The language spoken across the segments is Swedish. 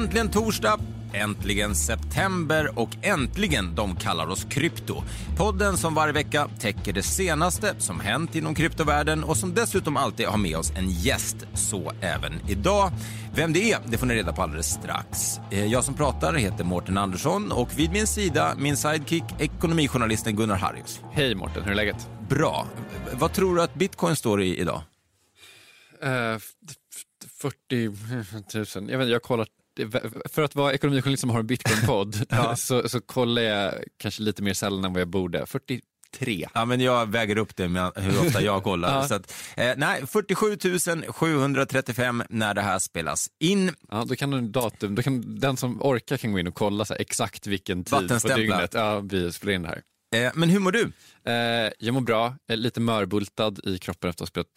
Äntligen torsdag, äntligen september och äntligen de kallar oss krypto. Podden som varje vecka täcker det senaste som hänt inom kryptovärlden och som dessutom alltid har med oss en gäst. Så även idag. Vem det är, det får ni reda på alldeles strax. Eh, Jag som pratar heter Mårten Andersson och vid min sida min sidekick ekonomijournalisten Gunnar Harrius. Hej Mårten, hur är läget? Bra. Vad tror du att bitcoin står i idag? Uh, 40 000. Jag, vet, inte, jag kollar, för att vara ekonomijournalist som har en bitcoin-podd Ja. så, så kollar jag kanske lite mer sällan än vad jag borde. 43. Ja, men jag väger upp det med hur ofta jag kollar. Ja. så att, eh, nej, 47 735 när det här spelas in. Ja, då kan den datum, då kan den som orkar kan gå in och kolla så här, exakt vilken tid på dygnet ja, vi spelar in det här. Eh, men hur mår du? Eh, jag mår bra, lite mörbultad i kroppen efter att ha spelat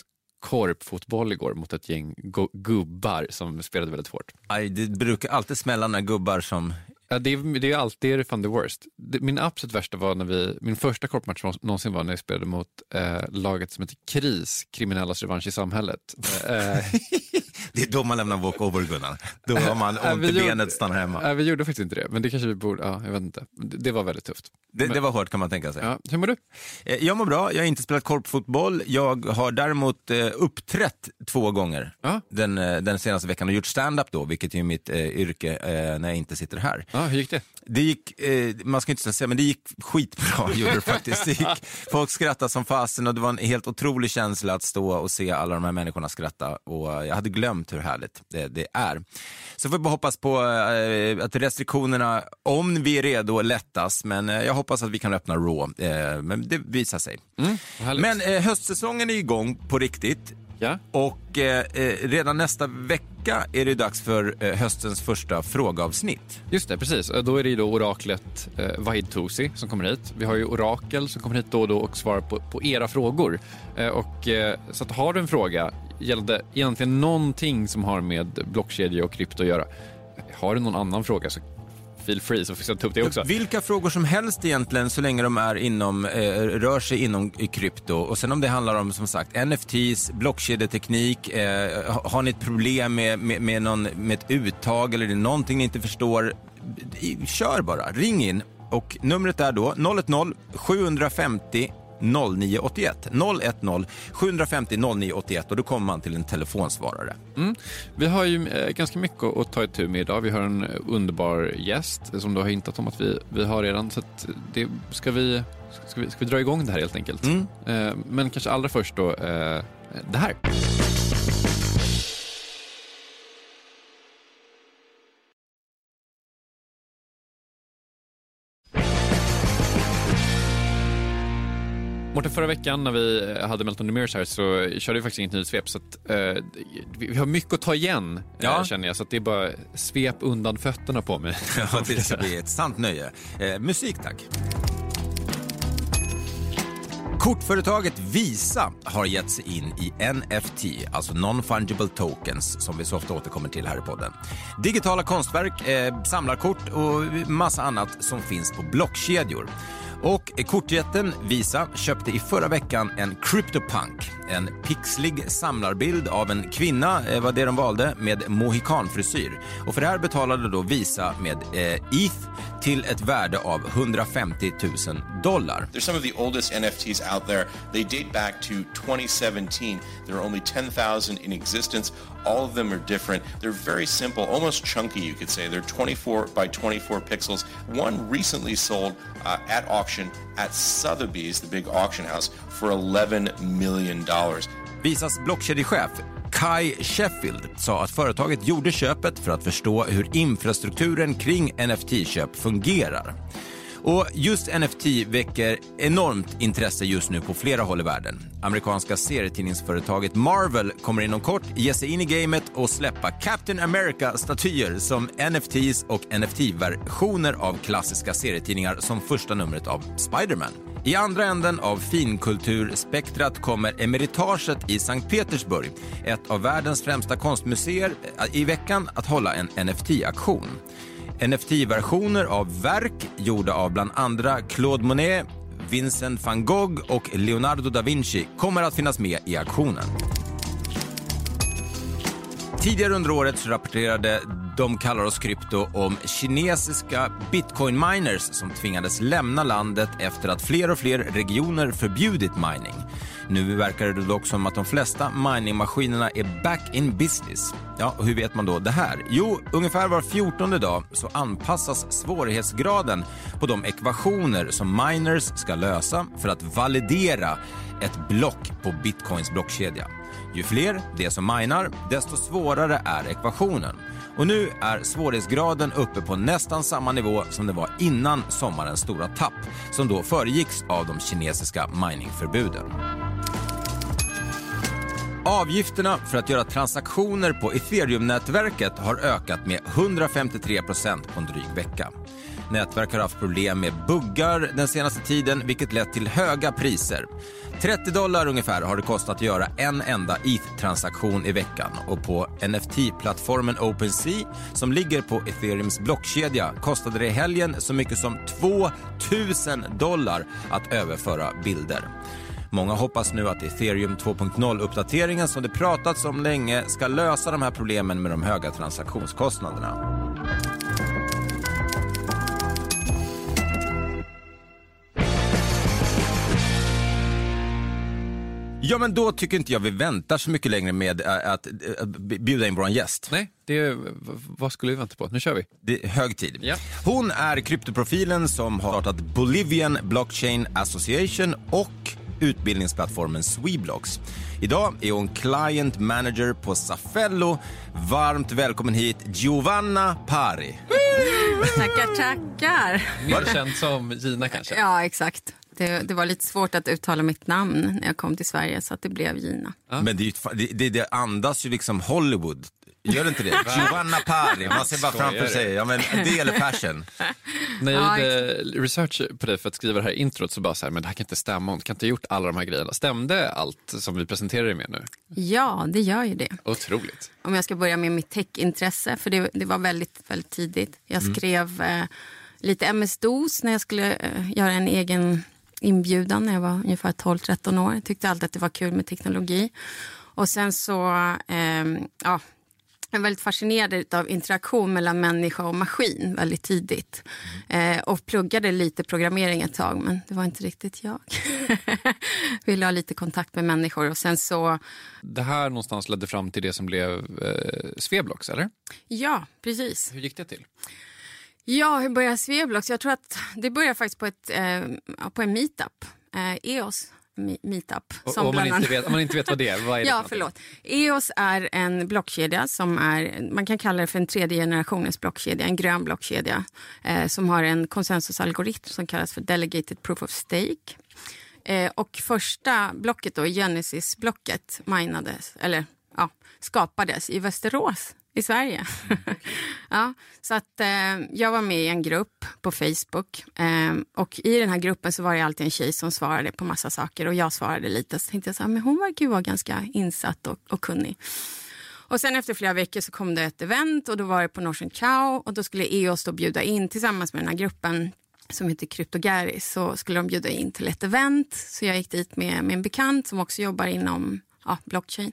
korpfotboll igår mot ett gäng gubbar som spelade väldigt hårt. Aj, det brukar alltid smälla när gubbar som... Ja, det, är, det är alltid fan the worst. Det, min absolut värsta var när vi, min första korpmatch någonsin var när jag spelade mot eh, laget som heter KRIS, Kriminellas revansch i samhället. Eh, Det är då man lämnar walkover, Gunnar. Då har man ont i benet, stannar hemma. eh, vi gjorde faktiskt inte det, men det kanske vi borde, ja, jag vet inte. Det, det var väldigt tufft. Det, det var hårt kan man tänka sig. Ja, hur mår du? Eh, Jag mår bra, jag har inte spelat korpfotboll. Jag har däremot eh, uppträtt två gånger Ja. den, eh, den senaste veckan och gjort stand-up då, vilket är mitt eh, yrke eh, när jag inte sitter här. Ja, hur gick det? Det gick, eh, man ska inte säga, men det gick skitbra gjorde det faktiskt. Det gick, folk skrattade som fasen och det var en helt otrolig känsla att stå och se alla de här människorna skratta och jag hade glömt hur härligt det, det är. Så får vi bara hoppas på eh, att restriktionerna, om vi är redo, lättas, men eh, jag hoppas att vi kan öppna Raw, eh, men det visar sig. härligt. Men eh, höstsäsongen är igång på riktigt. Ja. Och eh, eh, redan nästa vecka är det dags för eh, höstens första frågeavsnitt. Just det, precis. Eh, Då är det ju då oraklet eh, Vahid Tosi som kommer hit. Vi har ju orakel som kommer hit då och då och svarar på, på era frågor. Eh, och, eh, så att har du en fråga gällande egentligen någonting som har med blockkedja och krypto att göra. Har du någon annan fråga så feel free så får jag ta upp det också. Vilka frågor som helst egentligen så länge de är inom, eh, rör sig inom eh, krypto. Och sen om det handlar om som sagt NFTs, blockkedjeteknik, eh, har ni ett problem med, med, med, någon, med ett uttag eller det är någonting ni inte förstår, kör bara, ring in. Och numret är då 010 750 0981. 010 750 0981 och då kommer man till en telefonsvarare. Mm. Vi har ju eh, ganska mycket att ta itu med idag. Vi har en underbar gäst som du har hintat om att vi, vi har redan. Så det, ska, vi, ska, vi, ska vi dra igång det här helt enkelt? Mm. Eh, men kanske allra först då eh, det här. Mårten, förra veckan när vi hade Melton the Mirrors här så körde vi faktiskt inget nyhetssvep. Så att, eh, vi, har mycket att ta igen, Ja. eh, känner jag. Så det är bara svep undan fötterna på mig. Ja, det ska bli ett sant nöje. Eh, musik tack. Kortföretaget Visa har gett sig in i NFT, alltså Non-Fungible Tokens, som vi så ofta återkommer till här i podden. Digitala konstverk, eh, samlarkort och massa annat som finns på blockkedjor. Och kortjätten Visa köpte i förra veckan en CryptoPunk, en pixlig samlarbild av en kvinna, eh, var det de valde, med mohikanfrisyr. Och för det här betalade då Visa med eh, ETH till ett värde av 150 000 dollar. They're some of the oldest NFTs out there. They date back to 2017. There are only 10,000 in existence. All of them are different. They're very simple, almost chunky, you could say. They're 24 by 24 pixels. One recently sold uh, at auction at Sotheby's, the big auction house, for $11 million. Visas blockkedjechef Kai Sheffield sa att företaget gjorde köpet för att förstå hur infrastrukturen kring NFT-köp fungerar. Och just NFT väcker enormt intresse just nu på flera håll i världen. Amerikanska serietidningsföretaget Marvel kommer inom kort ge sig in i gamet och släppa Captain America-statyer som NFTs och NFT-versioner av klassiska serietidningar som första numret av Spiderman. I andra änden av finkulturspektrat kommer Emeritaget i Sankt Petersburg, ett av världens främsta konstmuseer, eh, i veckan att hålla en NFT-aktion. NFT-versioner av verk gjorda av bland andra Claude Monet, Vincent van Gogh och Leonardo da Vinci kommer att finnas med i aktionen. Tidigare under året så rapporterade de kallar oss krypto om kinesiska bitcoin-miners som tvingades lämna landet efter att fler och fler regioner förbjudit mining. Nu verkar det dock som att de flesta miningmaskinerna är back in business. Ja, och hur vet man då det här? Jo, ungefär var fjortonde dag så anpassas svårighetsgraden på de ekvationer som miners ska lösa för att validera ett block på bitcoins blockkedja. Ju fler det som minar, desto svårare är ekvationen. Och nu är svårighetsgraden uppe på nästan samma nivå som det var innan sommarens stora tapp, som då föregicks av de kinesiska miningförbuden. Avgifterna för att göra transaktioner på ethereum-nätverket har ökat med 153 procent på en dryg vecka. Nätverk har haft problem med buggar den senaste tiden, vilket lett till höga priser. 30 dollar ungefär har det kostat att göra en enda ETH-transaktion i veckan och på NFT-plattformen OpenSea, som ligger på ethereums blockkedja, kostade det i helgen så mycket som 2000 dollar att överföra bilder. Många hoppas nu att ethereum 2.0-uppdateringen som det pratats om länge ska lösa de här problemen med de höga transaktionskostnaderna. Ja, men då tycker inte jag vi väntar så mycket längre med att bjuda in vår gäst. Nej, det, vad skulle vi vänta på? Nu kör vi. Det är hög tid. Ja. Hon är kryptoprofilen som har startat Bolivian Blockchain Association och utbildningsplattformen Sweblocks. Idag är hon client manager på Safello. Varmt välkommen hit Giovanna Pari. Tackar, tackar. Mer känd som Gina kanske? Ja, exakt. Det, det, var lite svårt att uttala mitt namn när jag kom till Sverige så att det blev Gina. Ja. Men det, det, det, andas ju liksom Hollywood. Gör det inte det? Giovanna Pari, man ser bara framför sig. Ja, men det gäller fashion. När jag gjorde research på dig för att skriva det här introt så bara så här, men det här kan inte stämma. Hon kan inte ha gjort alla de här grejerna. Stämde allt som vi presenterar dig med nu? Ja, det gör ju det. Otroligt. Om jag ska börja med mitt techintresse, för det, det var väldigt, väldigt tidigt. Jag mm. skrev mm. eh, lite MS-DOS när jag skulle eh, göra en egen inbjudan när jag var ungefär 12-13 år. Jag tyckte alltid att det var kul med teknologi. Och sen så, eh, ja, jag är väldigt fascinerad av interaktion mellan människa och maskin väldigt tidigt. Eh, och pluggade lite programmering ett tag, men det var inte riktigt jag. Ville ha lite kontakt med människor och sen så... Det här någonstans ledde fram till det som blev eh, Sveblocks, eller? Ja, precis. Hur gick det till? Ja, hur började Sveblox? Jag tror att det började faktiskt på, ett, eh, på en meetup. Eh, EOS meetup. Som om, man inte vet, om man inte vet vad det är, vad är det Ja, förlåt. EOS är en blockkedja som är, man kan kalla det för en tredje generationens blockkedja, en grön blockkedja eh, som har en konsensusalgoritm som kallas för Delegated Proof of Stake. Eh, och första blocket, då, Genesis-blocket, minades, eller ja, skapades i Västerås i Sverige. ja, så att, eh, jag var med i en grupp på Facebook eh, och i den här gruppen så var det alltid en tjej som svarade på massa saker och jag svarade lite. Så tänkte jag så här, men hon verkar ju vara ganska insatt och, och kunnig. Och sen efter flera veckor så kom det ett event och då var det på Norsen Chow och då skulle EOS då bjuda in tillsammans med den här gruppen som heter Kryptogaris så skulle de bjuda in till ett event. Så jag gick dit med, en bekant som också jobbar inom ja, blockchain.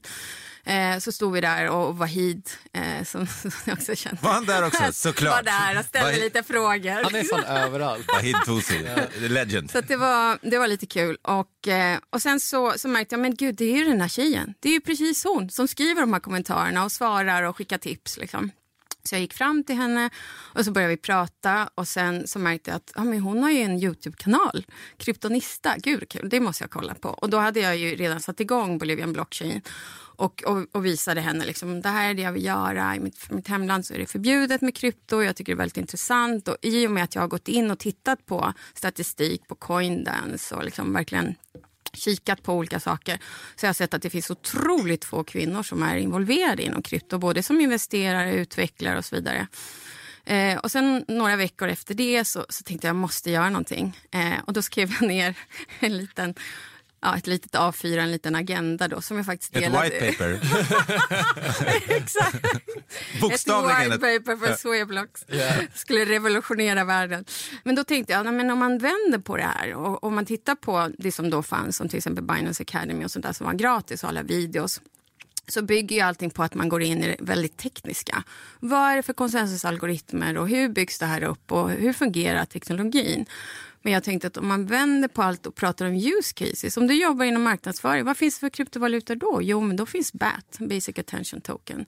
Eh, så stod vi där och Wahid, eh, som, som jag också kände. Var han där också? Såklart. var där och ställde Wahid. lite frågor. Han är fan överallt. Wahid Tosi, legend. Så det, var, det var lite kul. Och, eh, och sen så, så märkte jag, men gud, det är ju den här tjejen. Det är ju precis hon som skriver de här kommentarerna och svarar och skickar tips. Liksom. Så jag gick fram till henne och så började vi prata och sen så märkte jag att ja, men hon har ju en Youtube-kanal, Kryptonista, gud kul, det måste jag kolla på. Och då hade jag ju redan satt igång Bolivian Blockchain och, och, och visade henne liksom, det här är det jag vill göra. I mitt, mitt hemland så är det förbjudet med krypto. Jag tycker det är väldigt intressant. Och I och med att jag har gått in och tittat på statistik på Coindance och liksom verkligen kikat på olika saker så jag har sett att det finns otroligt få kvinnor som är involverade inom krypto, både som investerare, utvecklare och så vidare. Eh, och sen några veckor efter det så, så tänkte jag måste göra någonting. Eh, och då skrev jag ner en liten ja, ett litet A4, en liten agenda då som jag faktiskt delade. Ett white paper. Exakt. Bokstavligen. Ett white paper för Sweblox. Yeah. Skulle revolutionera världen. Men då tänkte jag, men om man vänder på det här och om man tittar på det som då fanns som till exempel Binance Academy och sånt där som var gratis och alla videos så bygger ju allting på att man går in i det väldigt tekniska. Vad är det för konsensusalgoritmer och hur byggs det här upp och hur fungerar teknologin? Men jag tänkte att om man vänder på allt och pratar om use cases. Om du jobbar inom marknadsföring, vad finns det för kryptovalutor då? Jo, men då finns BAT, Basic Attention Token.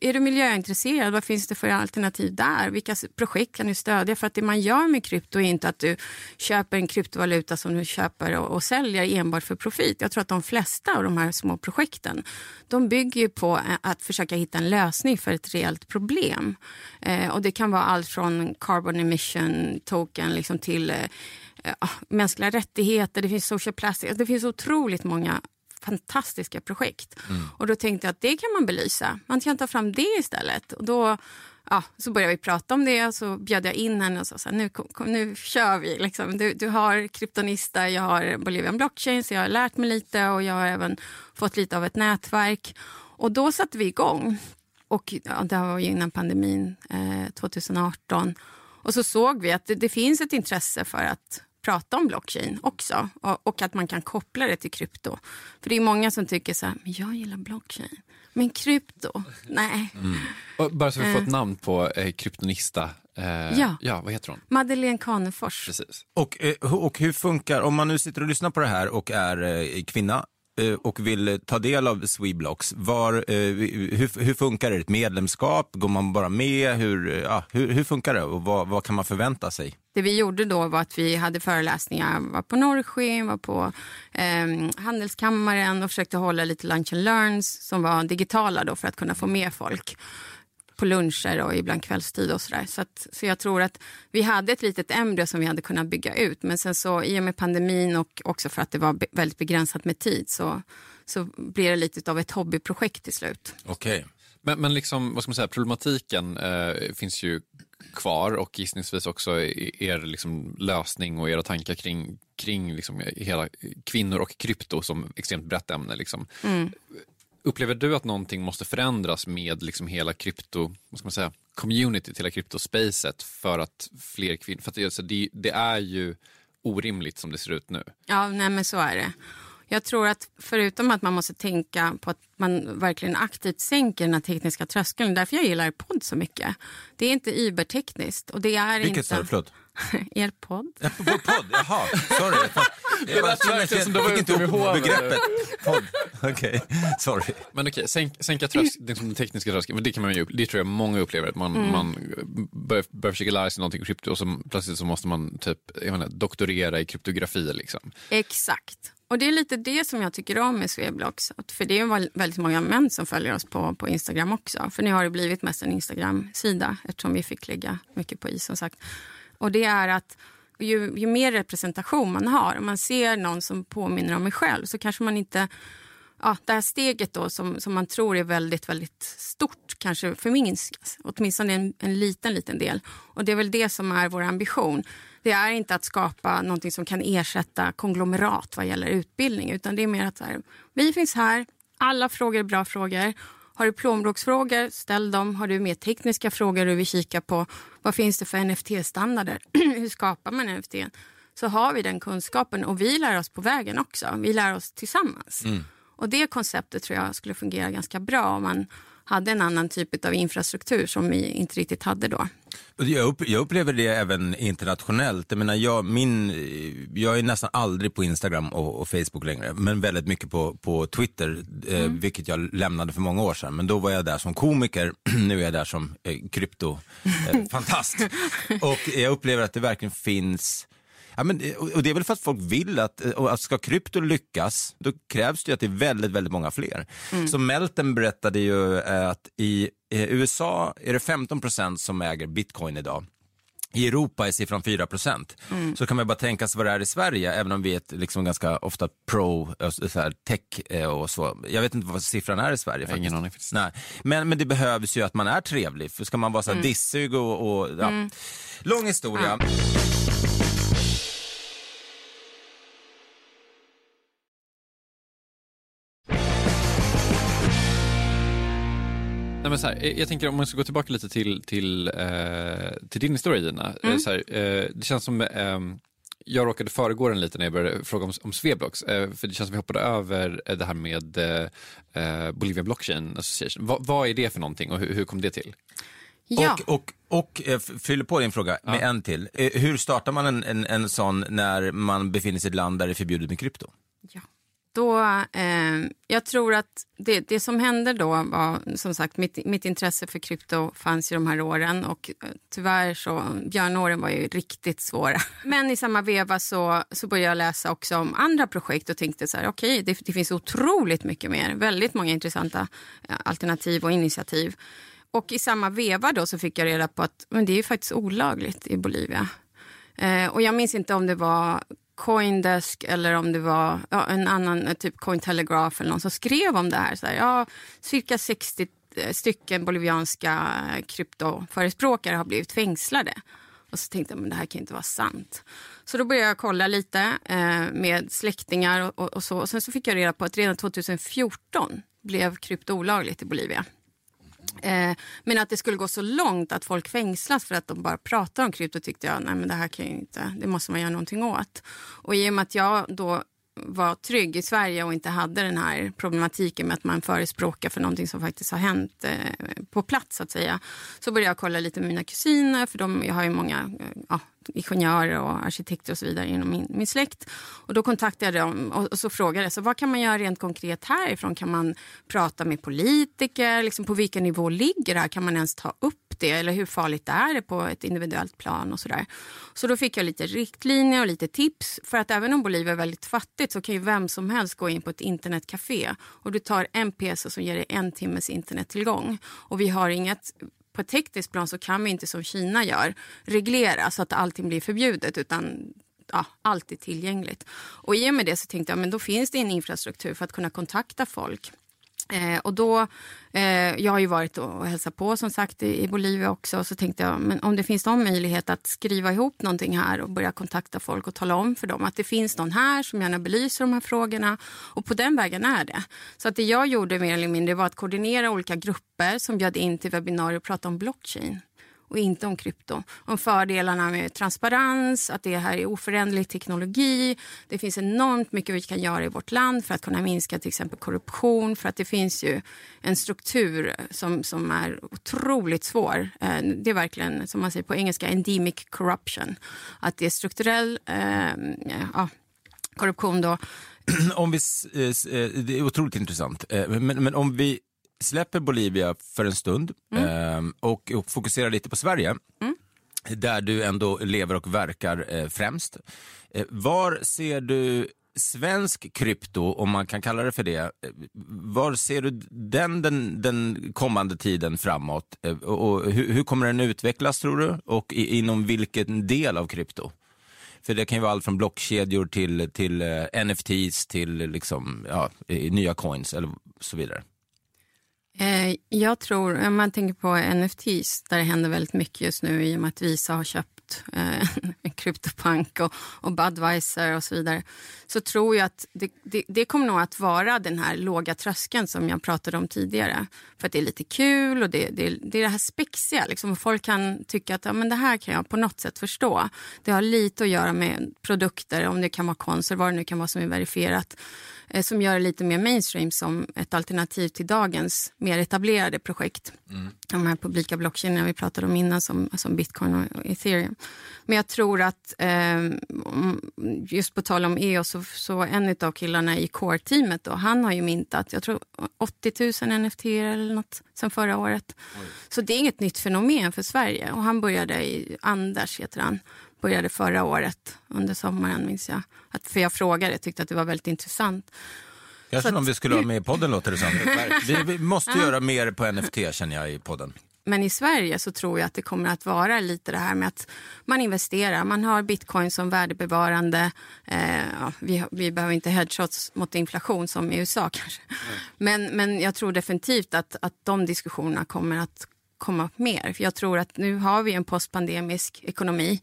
Är du miljöintresserad, vad finns det för alternativ där? Vilka projekt kan du stödja? För att det man gör med krypto är inte att du köper en kryptovaluta som du köper och, och säljer enbart för profit. Jag tror att de flesta av de här små projekten, de bygger på eh, att försöka hitta en lösning för ett reellt problem. Eh, och det kan vara allt från carbon emission token liksom till eh, eh, mänskliga rättigheter, det finns social plastic, det finns otroligt många fantastiska projekt. Mm. Och då tänkte jag att det kan man belysa. Man kan ta fram det istället. Och då ja, så började vi prata om det och så bjöd jag in henne och sa så här, nu, kom, nu kör vi. Liksom. Du, du har kryptonista, jag har Bolivian blockchain så jag har lärt mig lite och jag har även fått lite av ett nätverk. Och då satte vi igång. Och ja, det var ju innan pandemin, eh, 2018. Och så såg vi att det, det, finns ett intresse för att prata om blockchain också och, och, att man kan koppla det till krypto. För det är många som tycker så här, men jag gillar blockchain. Men krypto, nej. Mm. bara så vi får ett eh. namn på eh, kryptonista. Eh, ja. ja, vad heter hon? Madeleine Kanefors. Precis. Och, eh, och hur funkar, om man nu sitter och lyssnar på det här och är eh, kvinna Eh, och vill ta del av Sweblocks, var, eh, hur, hur, funkar det? Ett medlemskap? Går man bara med? Hur, eh, ja, hur, hur funkar det och vad, vad, kan man förvänta sig? Det vi gjorde då var att vi hade föreläsningar, var på Norrsken, var på eh, Handelskammaren och försökte hålla lite lunch and learns som var digitala då för att kunna få med folk på luncher och ibland kvällstid och sådär. Så, att, så jag tror att vi hade ett litet embryo som vi hade kunnat bygga ut. Men sen så i och med pandemin och också för att det var väldigt begränsat med tid så, så blir det lite av ett hobbyprojekt till slut. Okej. Okay. Men, men liksom, vad ska man säga, problematiken eh, finns ju kvar och gissningsvis också er liksom lösning och era tankar kring, kring liksom hela kvinnor och krypto som extremt brett ämne. Liksom. Mm. Upplever du att någonting måste förändras med liksom hela krypto, vad ska man säga, community, hela kryptospacet för att fler kvinnor, för att det, alltså, det, det är ju orimligt som det ser ut nu. Ja, nej men så är det. Jag tror att förutom att man måste tänka på att man verkligen aktivt sänker den här tekniska tröskeln, därför jag gillar podd så mycket. Det är inte übertekniskt och det är Vilket inte... Förlåt? Er podd. Ja, vår podd? Jaha, sorry. Jag, jag, jag, jag, jag fick inte ihop begreppet podd. Okej, okay. sorry. Men okej, okay, sänk, sänka trösk, liksom den tekniska tröskeln, men det kan man ju, det tror jag många upplever, att man, mm. man börjar, börjar försöka lära sig någonting krypto och så plötsligt så måste man typ, jag menar, doktorera i kryptografi liksom. Exakt. Och det är lite det som jag tycker om med Sveblocks. För det är väldigt många män som följer oss på, på Instagram också. För nu har det blivit mest en Instagram-sida eftersom vi fick lägga mycket på is som sagt. Och det är att ju, ju mer representation man har, om man ser någon som påminner om mig själv så kanske man inte ja, det här steget då som, som man tror är väldigt, väldigt stort kanske förminskas. Åtminstone en, en liten, liten del. Och det är väl det som är vår ambition. Det är inte att skapa någonting som kan ersätta konglomerat vad gäller utbildning, utan det är mer att här, vi finns här, alla frågor är bra frågor har du plånboksfrågor, ställ dem. Har du mer tekniska frågor du vill kika på, vad finns det för NFT-standarder? Hur skapar man NFT? Så har vi den kunskapen och vi lär oss på vägen också. Vi lär oss tillsammans. Mm. Och det konceptet tror jag skulle fungera ganska bra om man hade en annan typ av infrastruktur som vi inte riktigt hade då. Jag, upp, jag, upplever det även internationellt. Jag, menar, jag, min, jag är nästan aldrig på Instagram och, och Facebook längre, men väldigt mycket på, på Twitter, eh, mm. vilket jag lämnade för många år sedan. Men då var jag där som komiker, nu är jag där som eh, kryptofantast. Eh, och jag upplever att det verkligen finns Ja, men, och det är väl för att folk vill att, och att ska krypto lyckas, då krävs det att det är väldigt, väldigt många fler. Mm. Så Melton berättade ju eh, att i USA är det 15 procent som äger bitcoin idag. I Europa är siffran 4 procent. Mm. Så kan man bara tänka sig vad det är i Sverige, även om vi är ett liksom ganska ofta pro, eh, så här, tech eh, och så. Jag vet inte vad siffran är i Sverige. Faktiskt. Ingen aning. Nej. Men, men det behövs ju att man är trevlig. För ska man vara så här mm. dissig och, och ja. Mm. Lång historia. Ja. Nej, men så här, jag tänker om man ska gå tillbaka lite till, till, eh, till din historia Gina. Mm. Så här, eh, det känns som eh, jag råkade föregå den lite när jag började fråga om, om Sveblox. Eh, för det känns som vi hoppade över det här med eh, Bolivia Blockchain Association. Va, vad är det för någonting och hur, hur kom det till? Ja. Och, och, och eh, fyller på din fråga med en till. Eh, hur startar man en, en, en sån när man befinner sig i ett land där det är förbjudet med krypto? Ja. Då, eh, jag tror att det, det som hände då var som sagt mitt, mitt intresse för krypto fanns ju de här åren och eh, tyvärr så björnåren var ju riktigt svåra. Men i samma veva så, så började jag läsa också om andra projekt och tänkte så här okej okay, det, det finns otroligt mycket mer, väldigt många intressanta eh, alternativ och initiativ. Och i samma veva då så fick jag reda på att men det är faktiskt olagligt i Bolivia. Eh, och jag minns inte om det var Coindesk eller om det var ja, en annan, eh, typ Cointelegraph eller någon som skrev om det här. Så här ja, cirka 60 eh, stycken bolivianska eh, kryptoförespråkare har blivit fängslade. Och så tänkte jag, men det här kan inte vara sant. Så då började jag kolla lite eh, med släktingar och, och, och, så. Och sen så fick jag reda på att redan 2014 blev krypto olagligt i Bolivia. Eh, men att det skulle gå så långt att folk fängslas för att de bara pratar om krypto tyckte jag, nej men det här kan ju inte, det måste man göra någonting åt. Och i och med att jag då var trygg i Sverige och inte hade den här problematiken med att man förespråkar för någonting som faktiskt har hänt eh, på plats så att säga. Så började jag kolla lite med mina kusiner, för de, jag har ju många eh, ja, ingenjörer och arkitekter och så vidare inom min, min släkt. Och då kontaktade jag dem och, och, så frågade jag så vad kan man göra rent konkret härifrån? Kan man prata med politiker? Liksom på vilken nivå ligger det här? Kan man ens ta upp det? Eller hur farligt är det på ett individuellt plan? och Så där. Så då fick jag lite riktlinjer och lite tips. För att även om Bolivia är väldigt fattigt så kan ju vem som helst gå in på ett internetcafé och du tar en peso som ger dig en timmes internettillgång. Och vi har inget på ett tekniskt plan så kan vi inte som Kina gör reglera så att allting blir förbjudet utan ja, allt är tillgängligt. Och i och med det så tänkte jag men då finns det en infrastruktur för att kunna kontakta folk. Eh, och då, eh, jag har ju varit och hälsat på som sagt i, i Bolivia också. Så tänkte jag, men om det finns någon möjlighet att skriva ihop någonting här och börja kontakta folk och tala om för dem att det finns någon här som gärna belyser de här frågorna. Och på den vägen är det. Så att det jag gjorde mer eller mindre var att koordinera olika grupper som bjöd in till webbinarier och prata om blockchain och inte om krypto. Om fördelarna med transparens, att det här är oföränderlig teknologi. Det finns enormt mycket vi kan göra i vårt land för att kunna minska till exempel korruption. För att det finns ju en struktur som, som är otroligt svår. Eh, det är verkligen, som man säger på engelska, endemic corruption. Att det är strukturell eh, ja, korruption då. Om vi, eh, eh, det är otroligt intressant, men, men om vi släpper Bolivia för en stund mm. och, och, fokuserar lite på Sverige. Mm. Där du ändå lever och verkar eh, främst. Eh, var ser du svensk krypto, om man kan kalla det för det, eh, var ser du den den, den kommande tiden framåt? Och, och hur, hur, kommer den utvecklas tror du? Och i, inom vilken del av krypto? För det kan ju vara allt från blockkedjor till, till NFTs till liksom, ja, nya coins eller så vidare. Eh, jag tror, om man tänker på NFTs, där det händer väldigt mycket just nu i och med att Visa har köpt eh, CryptoPunk och, och Budweiser och så vidare, så tror jag att det, det, det, kommer nog att vara den här låga tröskeln som jag pratade om tidigare. För att det är lite kul och det, det, det är det här spexiga. Liksom. Folk kan tycka att ja, men det här kan jag på något sätt förstå. Det har lite att göra med produkter, om det kan vara konst eller vad det nu kan vara som är verifierat. Eh, som gör det lite mer mainstream som ett alternativ till dagens mer etablerade projekt. De här publika blockkedjorna vi pratade om innan som, som bitcoin och ethereum. Men jag tror att, eh, just på tal om EOS, så, så en av killarna i core-teamet, då, han har ju mintat jag tror 80 000 NFT eller något sen förra året. Oj. Så det är inget nytt fenomen för Sverige. Och han började i, Anders heter han, började förra året under sommaren minns jag. Att, för jag frågade, tyckte att det var väldigt intressant. Kanske någon vi skulle ha med i podden låter det som. Vi, vi måste göra mer på NFT känner jag i podden. Men i Sverige så tror jag att det kommer att vara lite det här med att man investerar. Man har bitcoin som värdebevarande. Eh, ja, vi, vi, behöver inte headshots mot inflation som i USA kanske. Mm. Men, men jag tror definitivt att, att de diskussionerna kommer att komma upp mer. För jag tror att nu har vi en postpandemisk ekonomi.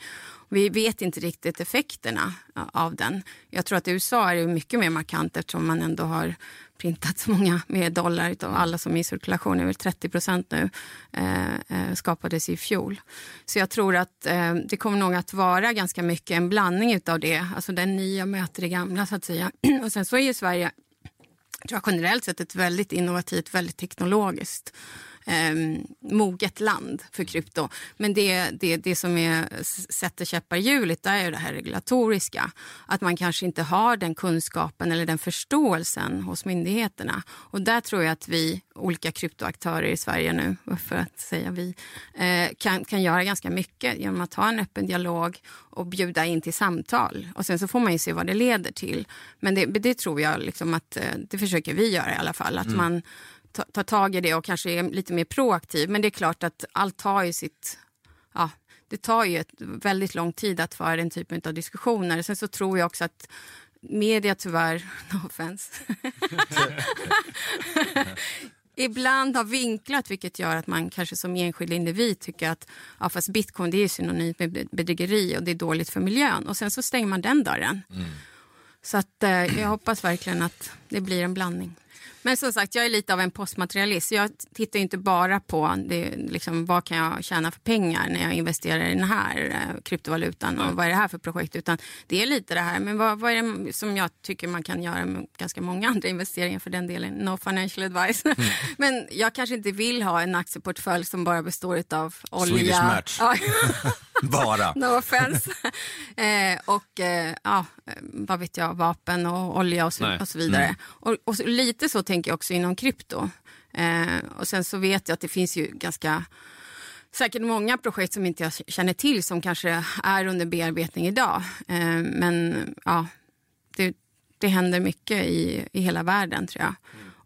Vi vet inte riktigt effekterna av den. Jag tror att i USA är det mycket mer markant eftersom man ändå har printat så många mer dollar av alla som är i cirkulation, Över 30 procent nu, eh, eh, skapades i fjol. Så jag tror att eh, det kommer nog att vara ganska mycket en blandning av det, alltså den nya möter det gamla så att säga. Och sen så är ju Sverige tror jag generellt sett ett väldigt innovativt, väldigt teknologiskt eh, moget land för krypto. Men det, det, det som är, sätter käppar i hjulet är det här regulatoriska. Att man kanske inte har den kunskapen eller den förståelsen hos myndigheterna. Och där tror jag att vi, olika kryptoaktörer i Sverige nu, för att säga vi, eh, kan, kan göra ganska mycket genom att ha en öppen dialog och bjuda in till samtal. Och sen så får man ju se vad det leder till. Men det, det tror jag liksom att, eh, det försöker vi göra i alla fall. Att mm. man ta, ta tag i det och kanske är lite mer proaktiv. Men det är klart att allt tar ju sitt... Ja, det tar ju ett väldigt lång tid att föra den typen av diskussioner. Sen så tror jag också att media tyvärr, no offense, ibland har vinklat vilket gör att man kanske som enskild individ tycker att ja, fast bitcoin det är synonymt med bedrägeri och det är dåligt för miljön. Och sen så stänger man den dörren. Mm. Så att, eh, jag hoppas verkligen att det blir en blandning. Men som sagt, jag är lite av en postmaterialist. Jag tittar inte bara på det, liksom, vad kan jag tjäna för pengar när jag investerar i den här eh, kryptovalutan och vad är det här för projekt. Utan det är lite det här, men vad, vad är det som jag tycker man kan göra med ganska många andra investeringar för den delen. No financial advice. Mm. men jag kanske inte vill ha en aktieportfölj som bara består av olja. Swedish match. bara. no offense. eh, och eh, ja, vad vet jag, vapen och olja och så, och så vidare. Mm. Och, och så, lite så så tänker jag också inom krypto. Eh, och sen så vet jag att det finns ju ganska säkert många projekt som inte jag känner till som kanske är under bearbetning idag. Eh, men ja, det, det händer mycket i, i hela världen tror jag.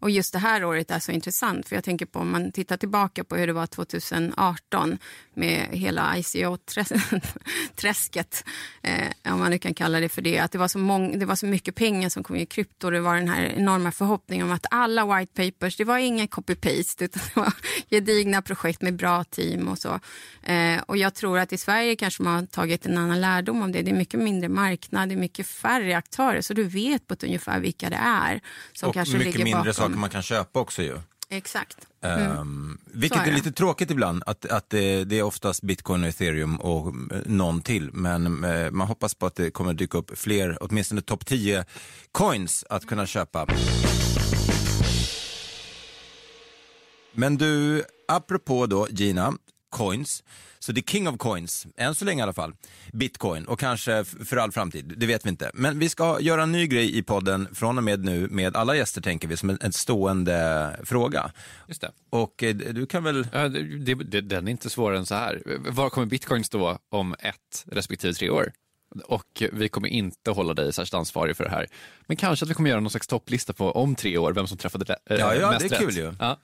Och just det här året är så intressant för jag tänker på om man tittar tillbaka på hur det var 2018 med hela ICO-träsket, eh, om man nu kan kalla det för det. Att det var, så mång, det var så mycket pengar som kom i krypto. Det var den här enorma förhoppningen om att alla white papers, det var ingen copy-paste utan det var gedigna projekt med bra team och så. Eh, och jag tror att i Sverige kanske man har tagit en annan lärdom om det. Det är mycket mindre marknad, det är mycket färre aktörer så du vet på ett ungefär vilka det är som och kanske mycket ligger mindre bakom. saker man kan köpa också ju. Exakt. Mm. Um, vilket är, är, lite tråkigt ibland, att, att det, det, är oftast bitcoin och ethereum och eh, någon till. Men uh, man hoppas på att det kommer dyka upp fler, åtminstone topp 10 coins att kunna köpa. Men du, apropå då Gina, coins, så det är king of coins, än så länge i alla fall. Bitcoin och kanske för all framtid, det vet vi inte. Men vi ska göra en ny grej i podden från och med nu med alla gäster tänker vi som en, stående fråga. Just det. Och eh, du kan väl... Ja, det, det, den är inte svårare än så här. Var kommer bitcoin stå om ett respektive tre år? Och vi kommer inte hålla dig särskilt ansvarig för det här. Men kanske att vi kommer göra någon slags topplista på om tre år, vem som träffade äh, ja, ja, mest det är kul ju. Ja.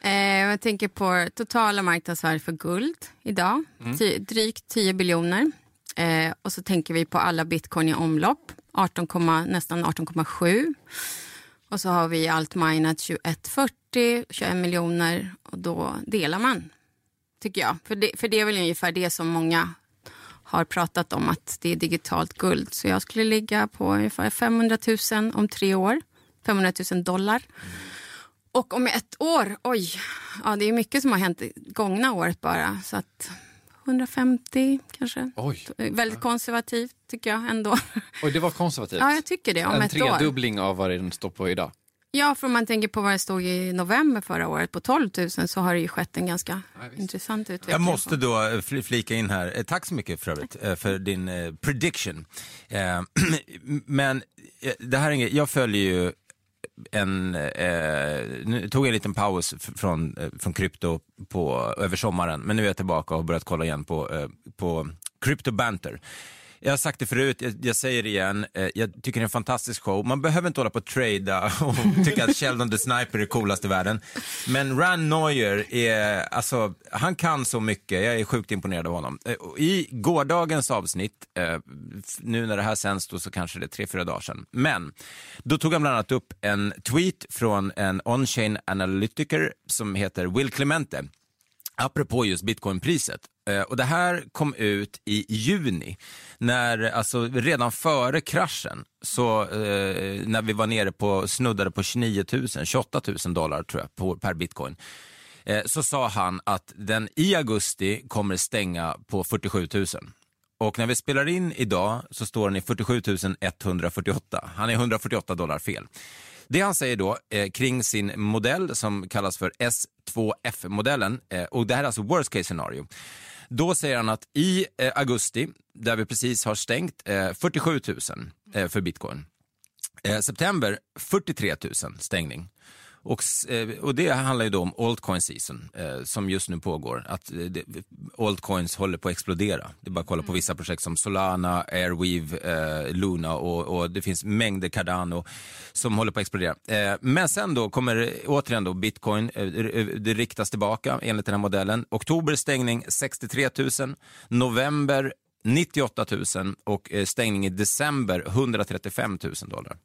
Eh, jag tänker på totala marknadsvärde för guld idag, mm. drygt 10 biljoner. Eh, och så tänker vi på alla bitcoin i omlopp, 18, nästan 18,7. Och så har vi allt minat 2140, 21 miljoner och då delar man, tycker jag. För det, för det är väl ungefär det som många har pratat om att det är digitalt guld. Så jag skulle ligga på ungefär 500 000 om tre år, 500 000 dollar. Mm. Och om ett år, oj, ja, det är mycket som har hänt gångna året bara. Så att 150 kanske. Oj. Väldigt konservativt tycker jag ändå. Oj, det var konservativt? Ja, jag tycker det. Om en ett tredubbling år. av vad den står på idag? Ja, för om man tänker på vad det stod i november förra året på 12 000 så har det ju skett en ganska intressant utveckling. Jag måste då eh, fl- flika in här, Eh, tack så mycket för övrigt eh, för din prediction. Men det här är jag följer ju en, eh, nu tog jag en liten paus från, eh, från krypto på, över sommaren, men nu är jag tillbaka och har börjat kolla igen på, eh, på Crypto Banter. Jag har sagt det förut, jag, jag säger det igen, eh, jag tycker det är en fantastisk show. Man behöver inte hålla på och trada och tycka att Sheldon the Sniper är coolast i världen. Men Ran Neuer är, alltså, han kan så mycket, jag är sjukt imponerad av honom. Eh, I gårdagens avsnitt, eh, nu när det här sänds då så kanske det är tre, fyra dagar sedan, men då tog han bland annat upp en tweet från en on-chain analytiker som heter Will Clemente apropå just bitcoinpriset. Eh, och det här kom ut i juni, när, alltså redan före kraschen, så eh, när vi var nere på, snuddade på 29 000, 28 000 dollar tror jag, på, per bitcoin. Eh, så sa han att den i augusti kommer stänga på 47 000. Och när vi spelar in idag så står den i 47 148. Han är 148 dollar fel. Det han säger då eh, kring sin modell som kallas för S2F-modellen, eh, och det här är alltså worst case scenario. Då säger han att i eh, augusti, där vi precis har stängt, eh, 47 000 eh, för bitcoin. Eh, september 43 000 stängning. Och, eh, och det handlar ju då om altcoin season eh, som just nu pågår. Att eh, det, altcoins håller på att explodera. Det är bara att kolla på vissa projekt som Solana, Airweave, eh, Luna och, och det finns mängder Cardano som håller på att explodera. Eh, men sen då kommer återigen då bitcoin, det riktas tillbaka enligt den här modellen. Oktober stängning 63 000, november 98 000 och eh, stängning i december 135 000 dollar.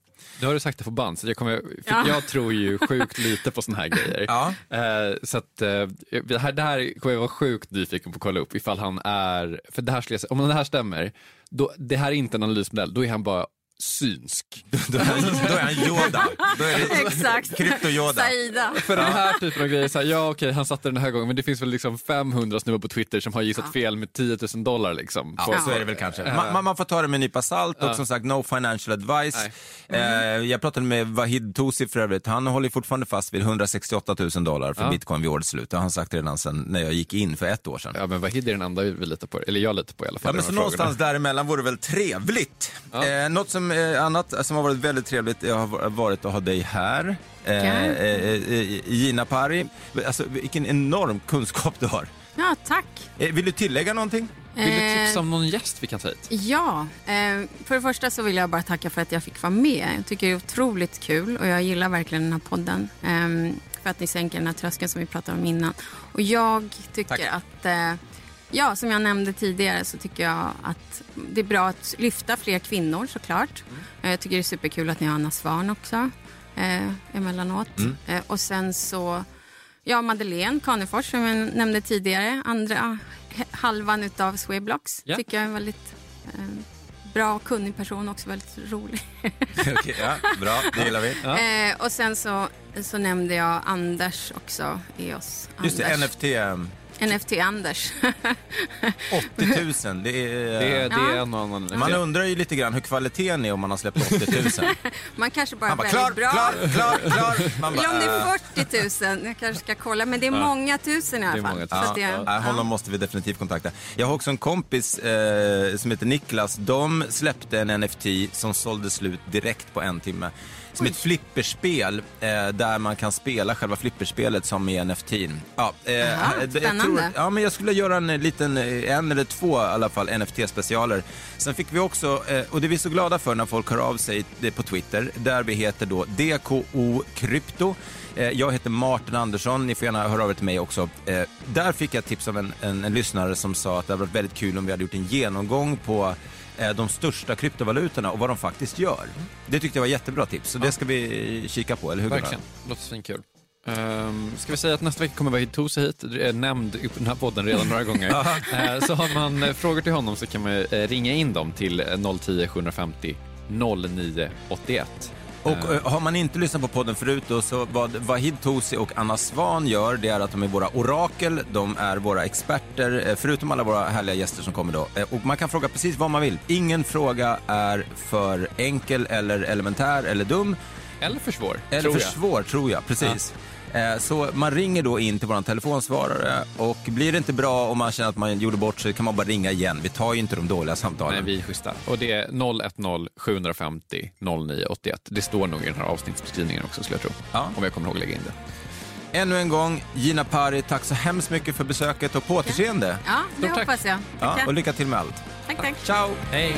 Nu har du sagt det på band, så jag, kommer, för Ja. jag tror ju sjukt lite på såna här grejer. Ja. Eh, så att, eh, det, här, det här kommer jag vara sjukt nyfiken på att kolla upp ifall han är, för det här skulle jag, säga- om det här stämmer, då, det här är inte en analysmodell, då är han bara synsk. Då är då är han Yoda. Då är det Exakt. krypto-Yoda. Saida. För den här typen av grejer, så här, ja okej han satte den här gången men det finns väl liksom 500 snubbar på Twitter som har gissat fel med 10 000 dollar liksom. Ja, På- så är det väl kanske. Man, man, man får ta det med en nypa salt och som sagt, no financial advice. Eh, jag pratade med Wahid Tosi för övrigt. Han håller fortfarande fast vid 168 000 dollar för Ja. bitcoin vid årets slut. Det har han sagt redan sedan när jag gick in för ett år sedan. Ja men Wahid är den enda vi litar på, eller jag litar på i alla fall. Ja, men så någonstans däremellan vore väl trevligt. Ja. Eh, något som, eh, annat som har varit väldigt trevligt jag har varit att ha dig här. Eh, eh, eh, Gina Pari, alltså, vilken enorm kunskap du har. Ja, tack. Eh, vill du tillägga någonting? Vill du tipsa om någon gäst vi kan ta hit? Ja, för det första så vill jag bara tacka för att jag fick vara med. Jag tycker det är otroligt kul och jag gillar verkligen den här podden. Eh, för att ni sänker den här tröskeln som vi pratade om innan. Och jag tycker Tack. att, ja som jag nämnde tidigare så tycker jag att det är bra att lyfta fler kvinnor såklart. Eh, jag tycker det är superkul att ni har Anna Svan också eh, emellanåt. Eh, och sen så Ja, Madeleine Kanefors som jag nämnde tidigare. Andra halvan utav Sweblocks Ja. tycker jag är en väldigt eh, bra och kunnig person, också väldigt rolig. Okej, ja, bra, det gillar vi. Ja. Eh, och sen så, så nämnde jag Anders också, EOS. Just det, Anders. NFT, NFT Anders. 80 000. Det är, Det, är- det är Ja. en och annan. Man undrar ju lite grann hur kvaliteten är om man har släppt 80 000. Man kanske bara är bara väldigt klar, bra. klar, klar, klar. Man Eller om det bara, är 40 000, jag kanske ska kolla. Men det är många tusen i alla Det är fall. många Så tusen. Ja, ja, honom måste vi definitivt kontakta. Jag har också en kompis eh, som heter Niklas. De släppte en NFT som sålde slut direkt på en timme. Som ett flipperspel eh, där man kan spela själva flipperspelet som i NFT. Ja, eh, jag spännande. ja, men jag skulle göra en liten, eh, en eller två i alla fall NFT-specialer. Sen fick vi också, eh, och det är vi så glada för när folk hör av sig på Twitter, där vi heter då DKO Krypto. Eh, Jag heter Martin Andersson, ni får gärna höra av er till mig också. Eh, Där fick jag tips av en, en, en lyssnare som sa att det hade varit väldigt kul om vi hade gjort en genomgång på de största kryptovalutorna och vad de faktiskt gör. Det tyckte jag var jättebra tips, så det ska vi kika på, eller hur? Verkligen, låter svinkul. Um, ska vi säga att nästa vecka kommer Wahid Toose hit, Det är nämnd i den här podden redan några gånger. Eh, så har man eh, frågor till honom så kan man eh, ringa in dem till eh, 010 750 0981. Och eh, har man inte lyssnat på podden förut då, så vad Wahid Tosi och Anna Svan gör, det är att de är våra orakel, de är våra experter, eh, förutom alla våra härliga gäster som kommer då. Eh, Och man kan fråga precis vad man vill. Ingen fråga är för enkel eller elementär eller dum. Eller för svår, Eller tror för jag. svår, tror jag. Precis. Eh, Så man ringer då in till vår telefonsvarare och blir det inte bra och man känner att man gjorde bort sig kan man bara ringa igen. Vi tar ju inte de dåliga samtalen. Nej, vi är schyssta. Och det är 010 750 0981. Det står nog i den här avsnittsbeskrivningen också, skulle jag tro. Ja. Om jag kommer ihåg att lägga in det. Ännu en gång, Gina Pari, tack så hemskt mycket för besöket och på återseende. Ja, det Stort tack. hoppas jag. Ja, och lycka till med allt. Tack, tack. Ciao! Hej!